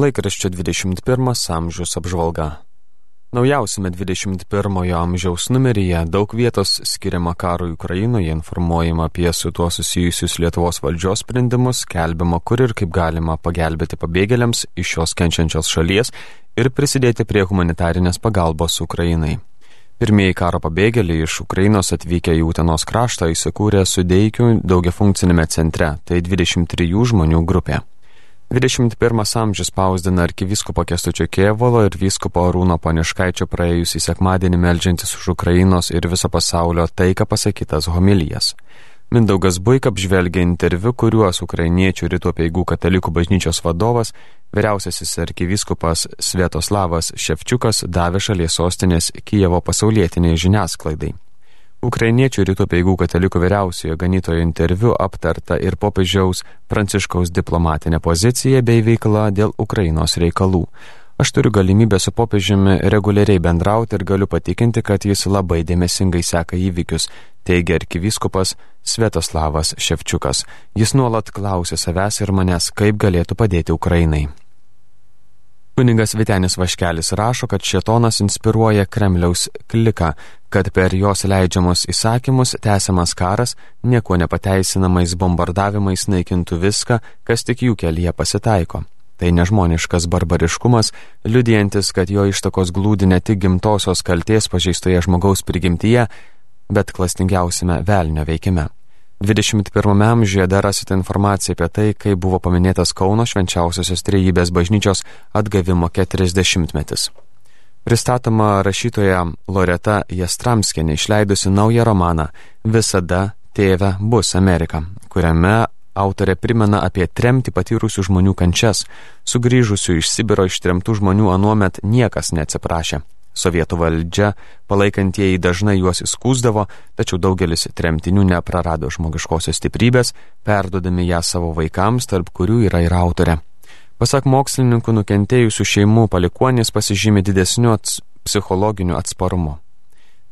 Laikraščio 21 amžiaus apžvalga. Naujausiame 21 amžiaus numeryje daug vietos skiriama karui Ukrainoje, informuojama apie su tuo susijusius Lietuvos valdžios sprendimus, kelbiama, kur ir kaip galima pagelbėti pabėgėliams iš šios kenčiančios šalies ir prisidėti prie humanitarinės pagalbos Ukrainai. Pirmieji karo pabėgėliai iš Ukrainos atvykę į Utenos kraštą įsikūrė Sudeikių daugiafunkcinėme centre, tai 23 žmonių grupė. 21 amžius spausdina arkiviskopo Kestučio Kievalo ir vyskupo Arūno Paniškaičio praėjusį sekmadienį melžiantis už Ukrainos ir viso pasaulio taiką pasakytas homilijas. Mindaugas Buik apžvelgia interviu, kuriuos ukrainiečių rytų peigų katalikų bažnyčios vadovas, vyriausiasis arkivyskupas Svietoslavas Ševčiukas davė šalies sostinės Kijevo pasaulietiniai žiniasklaidai. Ukrainiečių rytų peigų katalikų vyriausiojo ganytojo interviu aptarta ir popiežiaus pranciškaus diplomatinė pozicija bei veikla dėl Ukrainos reikalų. Aš turiu galimybę su popiežiumi reguliariai bendrauti ir galiu patikinti, kad jis labai dėmesingai seka įvykius, teigia arkivyskupas Svetoslavas Ševčiukas. Jis nuolat klausė savęs ir manęs, kaip galėtų padėti Ukrainai. Kuningas Vitenis Vaškelis rašo, kad šetonas inspiruoja Kremliaus kliką, kad per jos leidžiamus įsakymus tęsiamas karas nieko nepateisinamais bombardavimais naikintų viską, kas tik jų kelyje pasitaiko. Tai nežmoniškas barbariškumas, liudijantis, kad jo ištakos glūdi ne tik gimtosios kalties pažeistoje žmogaus prigimtyje, bet klastingiausime velnio veikime. 21 amžiuje dar rasite informaciją apie tai, kaip buvo paminėtas Kauno švenčiausiosios trejybės bažnyčios atgavimo 40-metis. Pristatoma rašytoja Loreta Jastramskienė išleidusi naują romaną Visada tėve bus Amerika, kuriame autorė primena apie tremti patyrusių žmonių kančias, sugrįžusių iš Sibiro ištremtų žmonių anuomet niekas neatsiprašė. Sovietų valdžia palaikantieji dažnai juos įskūsdavo, tačiau daugelis tremtinių neprarado žmogiškosios stiprybės, perdodami ją savo vaikams, tarp kurių yra ir autorė. Pasak mokslininkų, nukentėjusių šeimų palikuonys pasižymi didesniu ats psichologiniu atsparumu.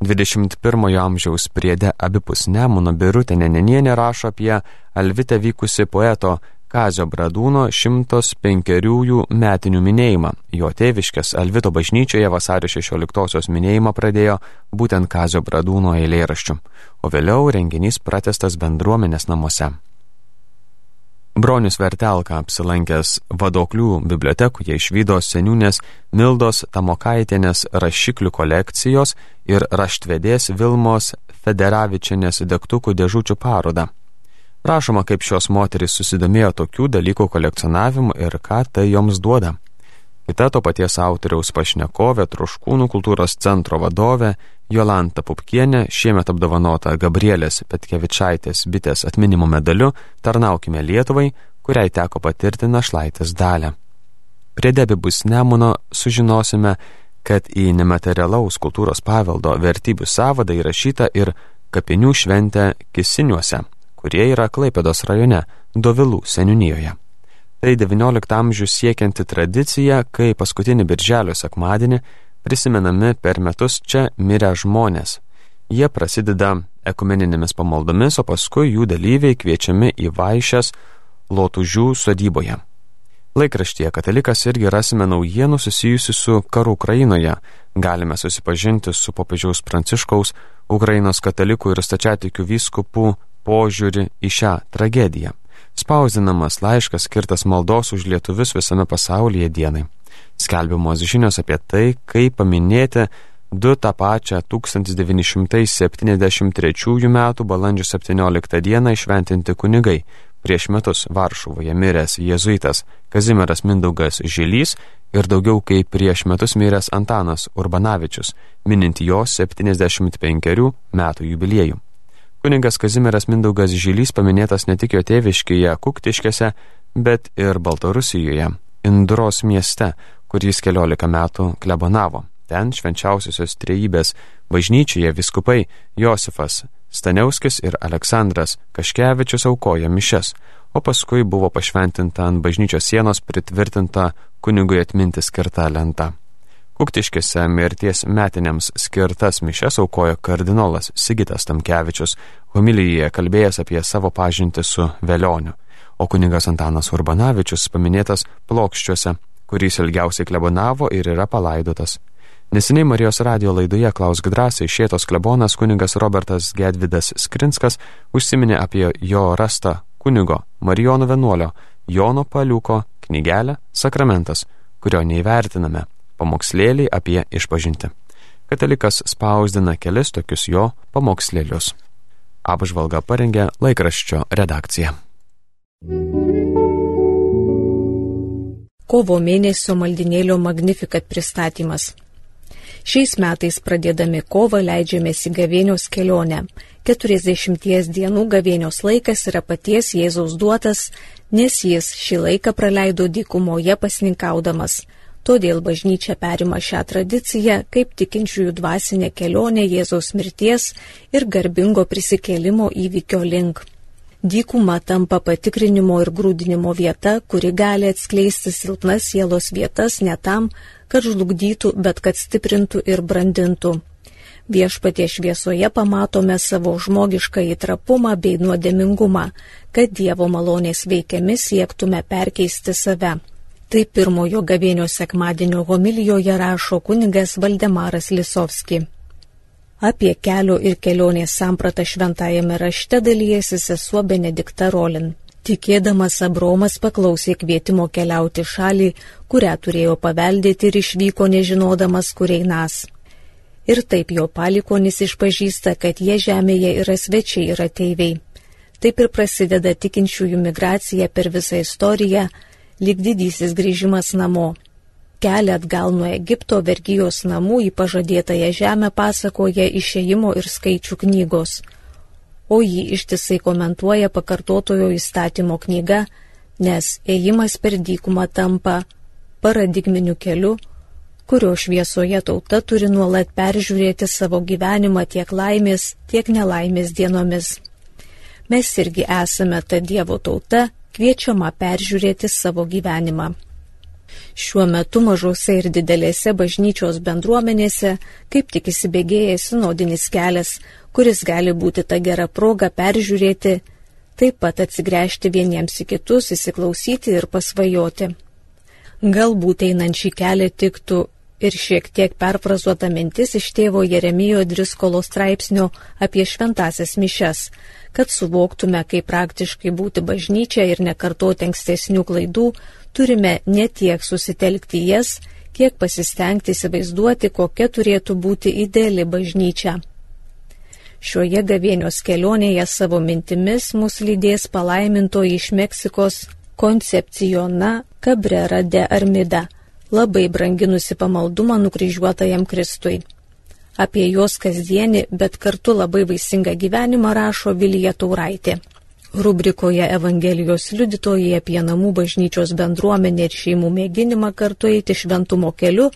21 amžiaus priede abipus Nemuno Birutė Nenenienė rašo apie Alvite vykusi poeto Kazio Bradūno 105-ųjų metinių minėjimą. Jo tėviškės Alvito bažnyčioje vasario 16-osios minėjimą pradėjo būtent Kazio Bradūno eilėraščių, o vėliau renginys pratestas bendruomenės namuose. Bronius Vertelka apsilankęs vadoklių bibliotekoje išvydo seniūnės Mildos Tamokaitienės rašiklių kolekcijos ir raštvedės Vilmos Federavičianės degtukų dėžučių parodą. Rašoma, kaip šios moterys susidomėjo tokių dalykų kolekcionavimu ir ką tai joms duoda. Kita to paties autoriaus pašnekovė, Truškūnų kultūros centro vadovė Jolanta Pupkienė, šiemet apdovanota Gabrielės Petkevičaitės bitės atminimo medaliu Tarnaukime Lietuvai, kuriai teko patirti našlaitės dalę. Prie debibus Nemuno sužinosime, kad į nematerialaus kultūros paveldo vertybių savadą įrašyta ir kapinių šventę Kisiniuose kurie yra Klaipėdos rajone, Dovilų seniūnijoje. Tai XIX amžių siekianti tradicija, kai paskutinį birželio sekmadienį prisimenami per metus čia mirę žmonės. Jie prasideda ekumeninėmis pamaldomis, o paskui jų dalyviai kviečiami į vaišes Lotužių sodyboje. Laikraštyje katalikas irgi rasime naujienų susijusių su karu Ukrainoje. Galime susipažinti su popiežiaus Pranciškaus, Ukrainos katalikų ir stačiatikių vyskupų požiūrį į šią tragediją. Spausdinamas laiškas skirtas maldos už lietuvius visame pasaulyje dienai. Skelbiamos žinios apie tai, kaip paminėti du tą pačią 1973 m. balandžio 17 d. išventinti kunigai, prieš metus Varšuvoje miręs jėzuitas Kazimieras Mindaugas Žilys ir daugiau kaip prieš metus miręs Antanas Urbanavičius, minint jo 75 metų jubiliejų. Kuningas Kazimieras Mindaugas Žylys paminėtas ne tik jo tėviškėje Kuktiškėse, bet ir Baltarusijoje, Indros mieste, kur jis keliolika metų klebonavo. Ten švenčiausiosios trejybės bažnyčioje viskupai Josifas Staniauskis ir Aleksandras Kaškevičius aukoja mišes, o paskui buvo pašventinta ant bažnyčios sienos pritvirtinta kunigui atminti skirta lenta. Kuktiškėse mirties metiniams skirtas mišes aukojo kardinolas Sigitas Tamkevičius, homilyje kalbėjęs apie savo pažintį su Velioniu, o kuningas Antanas Urbanavičius paminėtas plokščiuose kuris ilgiausiai klebonavo ir yra palaidotas. Neseniai Marijos radio laidoje Klaus Gdrasiai šėtos klebonas kuningas Robertas Gedvidas Skrinskas užsiminė apie jo rastą kunigo Marijono vienuolio Jono Paliuko knygelę Sakramentas, kurio neįvertiname, pamokslėliai apie išpažinti. Katalikas spausdina kelis tokius jo pamokslėlius. Apžvalga parengė laikraščio redakcija. Kovo mėnesio maldinėlio Magnificat pristatymas. Šiais metais pradėdami kovą leidžiamės į gavėnios kelionę. 40 dienų gavėnios laikas yra paties Jėzaus duotas, nes jis šį laiką praleido dykumoje pasninkaudamas. Todėl bažnyčia perima šią tradiciją kaip tikinčiųjų dvasinę kelionę Jėzaus mirties ir garbingo prisikėlimo įvykio link. Dykuma tampa patikrinimo ir grūdinimo vieta, kuri gali atskleisti silpnas sielos vietas ne tam, kad žlugdytų, bet kad stiprintų ir brandintų. Viešpatie šviesoje pamatome savo žmogišką įtrapumą bei nuodėmingumą, kad Dievo malonės veikiami siektume perkeisti save. Tai pirmojo gavėnio sekmadienio homilijoje rašo kunigas Valdemaras Lisovski. Apie kelio ir kelionės sampratą šventajame rašte dalyjasi sesuo Benedikta Rolin. Tikėdamas Abromas paklausė kvietimo keliauti šalį, kurią turėjo paveldėti ir išvyko nežinodamas, kur einas. Ir taip jo palikonis išpažįsta, kad jie žemėje yra svečiai ir ateiviai. Taip ir prasideda tikinčiųjų migracija per visą istoriją, lyg didysis grįžimas namo. Kelią atgal nuo Egipto vergyjos namų į pažadėtąją žemę pasakoja išėjimo ir skaičių knygos, o jį ištisai komentuoja pakartotojo įstatymo knyga, nes ėjimas per dykumą tampa paradigminiu keliu, kurio šviesoje tauta turi nuolat peržiūrėti savo gyvenimą tiek laimės, tiek nelaimės dienomis. Mes irgi esame ta Dievo tauta, kviečiama peržiūrėti savo gyvenimą. Šiuo metu mažose ir didelėse bažnyčios bendruomenėse kaip tik įsibėgėja sinodinis kelias, kuris gali būti ta gera proga peržiūrėti, taip pat atsigręžti vieniems į kitus, įsiklausyti ir pasvajoti. Galbūt einant šį kelią tiktų ir šiek tiek perfrazuota mintis iš tėvo Jeremijo Driskolo straipsnio apie šventasias mišes, kad suvoktume, kaip praktiškai būti bažnyčia ir nekartoti ankstesnių klaidų, turime ne tiek susitelkti jas, kiek pasistengti įsivaizduoti, kokia turėtų būti ideali bažnyčia. Šioje gavėnios kelionėje savo mintimis mus lydės palaimintoji iš Meksikos Koncepciona Cabrera de Armida – labai branginusi pamaldumą nukryžiuotajam Kristui. Apie jos kasdienį, bet kartu labai vaisingą gyvenimą rašo Vilija Tauraitė. Rubrikoje Evangelijos liudytojai apie namų bažnyčios bendruomenę ir šeimų mėginimą kartu eiti šventumo keliu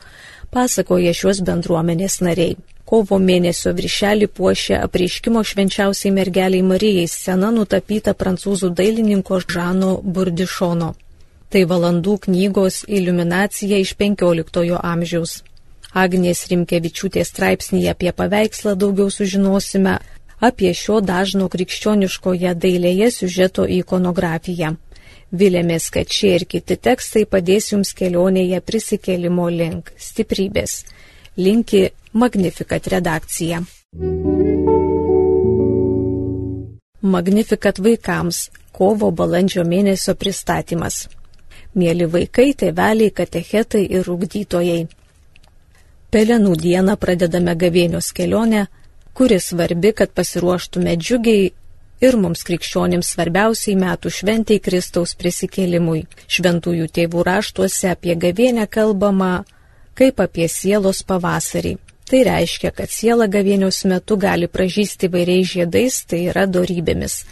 pasakoja šios bendruomenės nariai. Kovo mėnesio viršelį puošia apreiškimo švenčiausiai mergeliai Marijai scena nutapyta prancūzų dailininko Žano Burdišono. Tai valandų knygos iliuminacija iš XV amžiaus. Agnės Rimkevičiūtės straipsnėje apie paveikslą daugiau sužinosime apie šio dažno krikščioniškoje dailėje siužeto ikonografiją. Vilėmės, kad šie ir kiti tekstai padės jums kelionėje prisikelimo link stiprybės. Linki Magnificat redakcija. Magnificat vaikams kovo balandžio mėnesio pristatymas mėly vaikai, tėveliai, katechetai ir ugdytojai. Pelenų dieną pradedame gavėnios kelionę, kuri svarbi, kad pasiruoštume džiugiai ir mums krikščionims svarbiausiai metų šventiai Kristaus prisikėlimui. Šventųjų tėvų raštuose apie gavėnę kalbama kaip apie sielos pavasarį. Tai reiškia, kad siela gavėnios metu gali pražysti vairiais žiedais, tai yra dorybėmis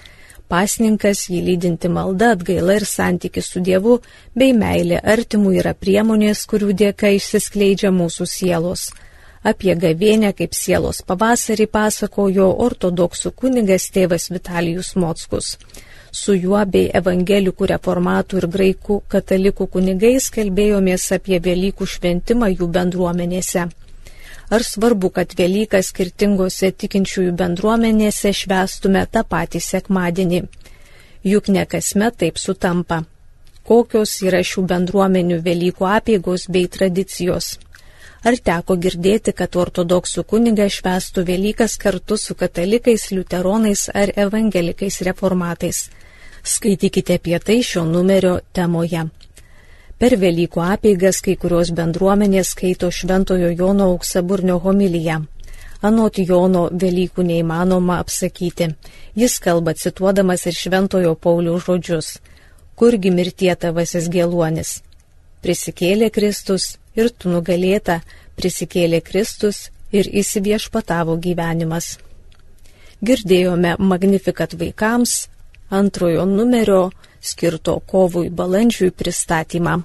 Pasninkas, jį lydinti malda, atgaila ir santykis su Dievu bei meilė artimų yra priemonės, kurių dėka išsiskleidžia mūsų sielos. Apie gavėnę kaip sielos pavasarį pasakojo ortodoksų kunigas tėvas Vitalijus Mockus. Su juo bei evangelikų reformatų ir graikų katalikų kunigais kalbėjomės apie Velykų šventimą jų bendruomenėse. Ar svarbu, kad Velyką skirtingose tikinčiųjų bendruomenėse švestume tą patį sekmadienį? Juk ne kasmet taip sutampa. kokios yra šių bendruomenių Velykų apėgos bei tradicijos. Ar teko girdėti, kad ortodoksų kunigas švestų Velykas kartu su katalikais, liuteronais ar evangelikais reformatais? Skaitykite apie tai šio numerio temoje. Per Velykų apeigas kai kurios bendruomenės skaito Šventojo Jono auksaburnio homiliją. Anot Jono Velykų neįmanoma apsakyti. Jis kalba cituodamas ir Šventojo Pauliaus žodžius. Kurgi mirtie tavasis gėluonis? Prisikėlė Kristus ir tu nugalėta, prisikėlė Kristus ir įsiviešpatavo gyvenimas. Girdėjome Magnifikat vaikams antrojo numerio skirto kovui balandžiui pristatymą.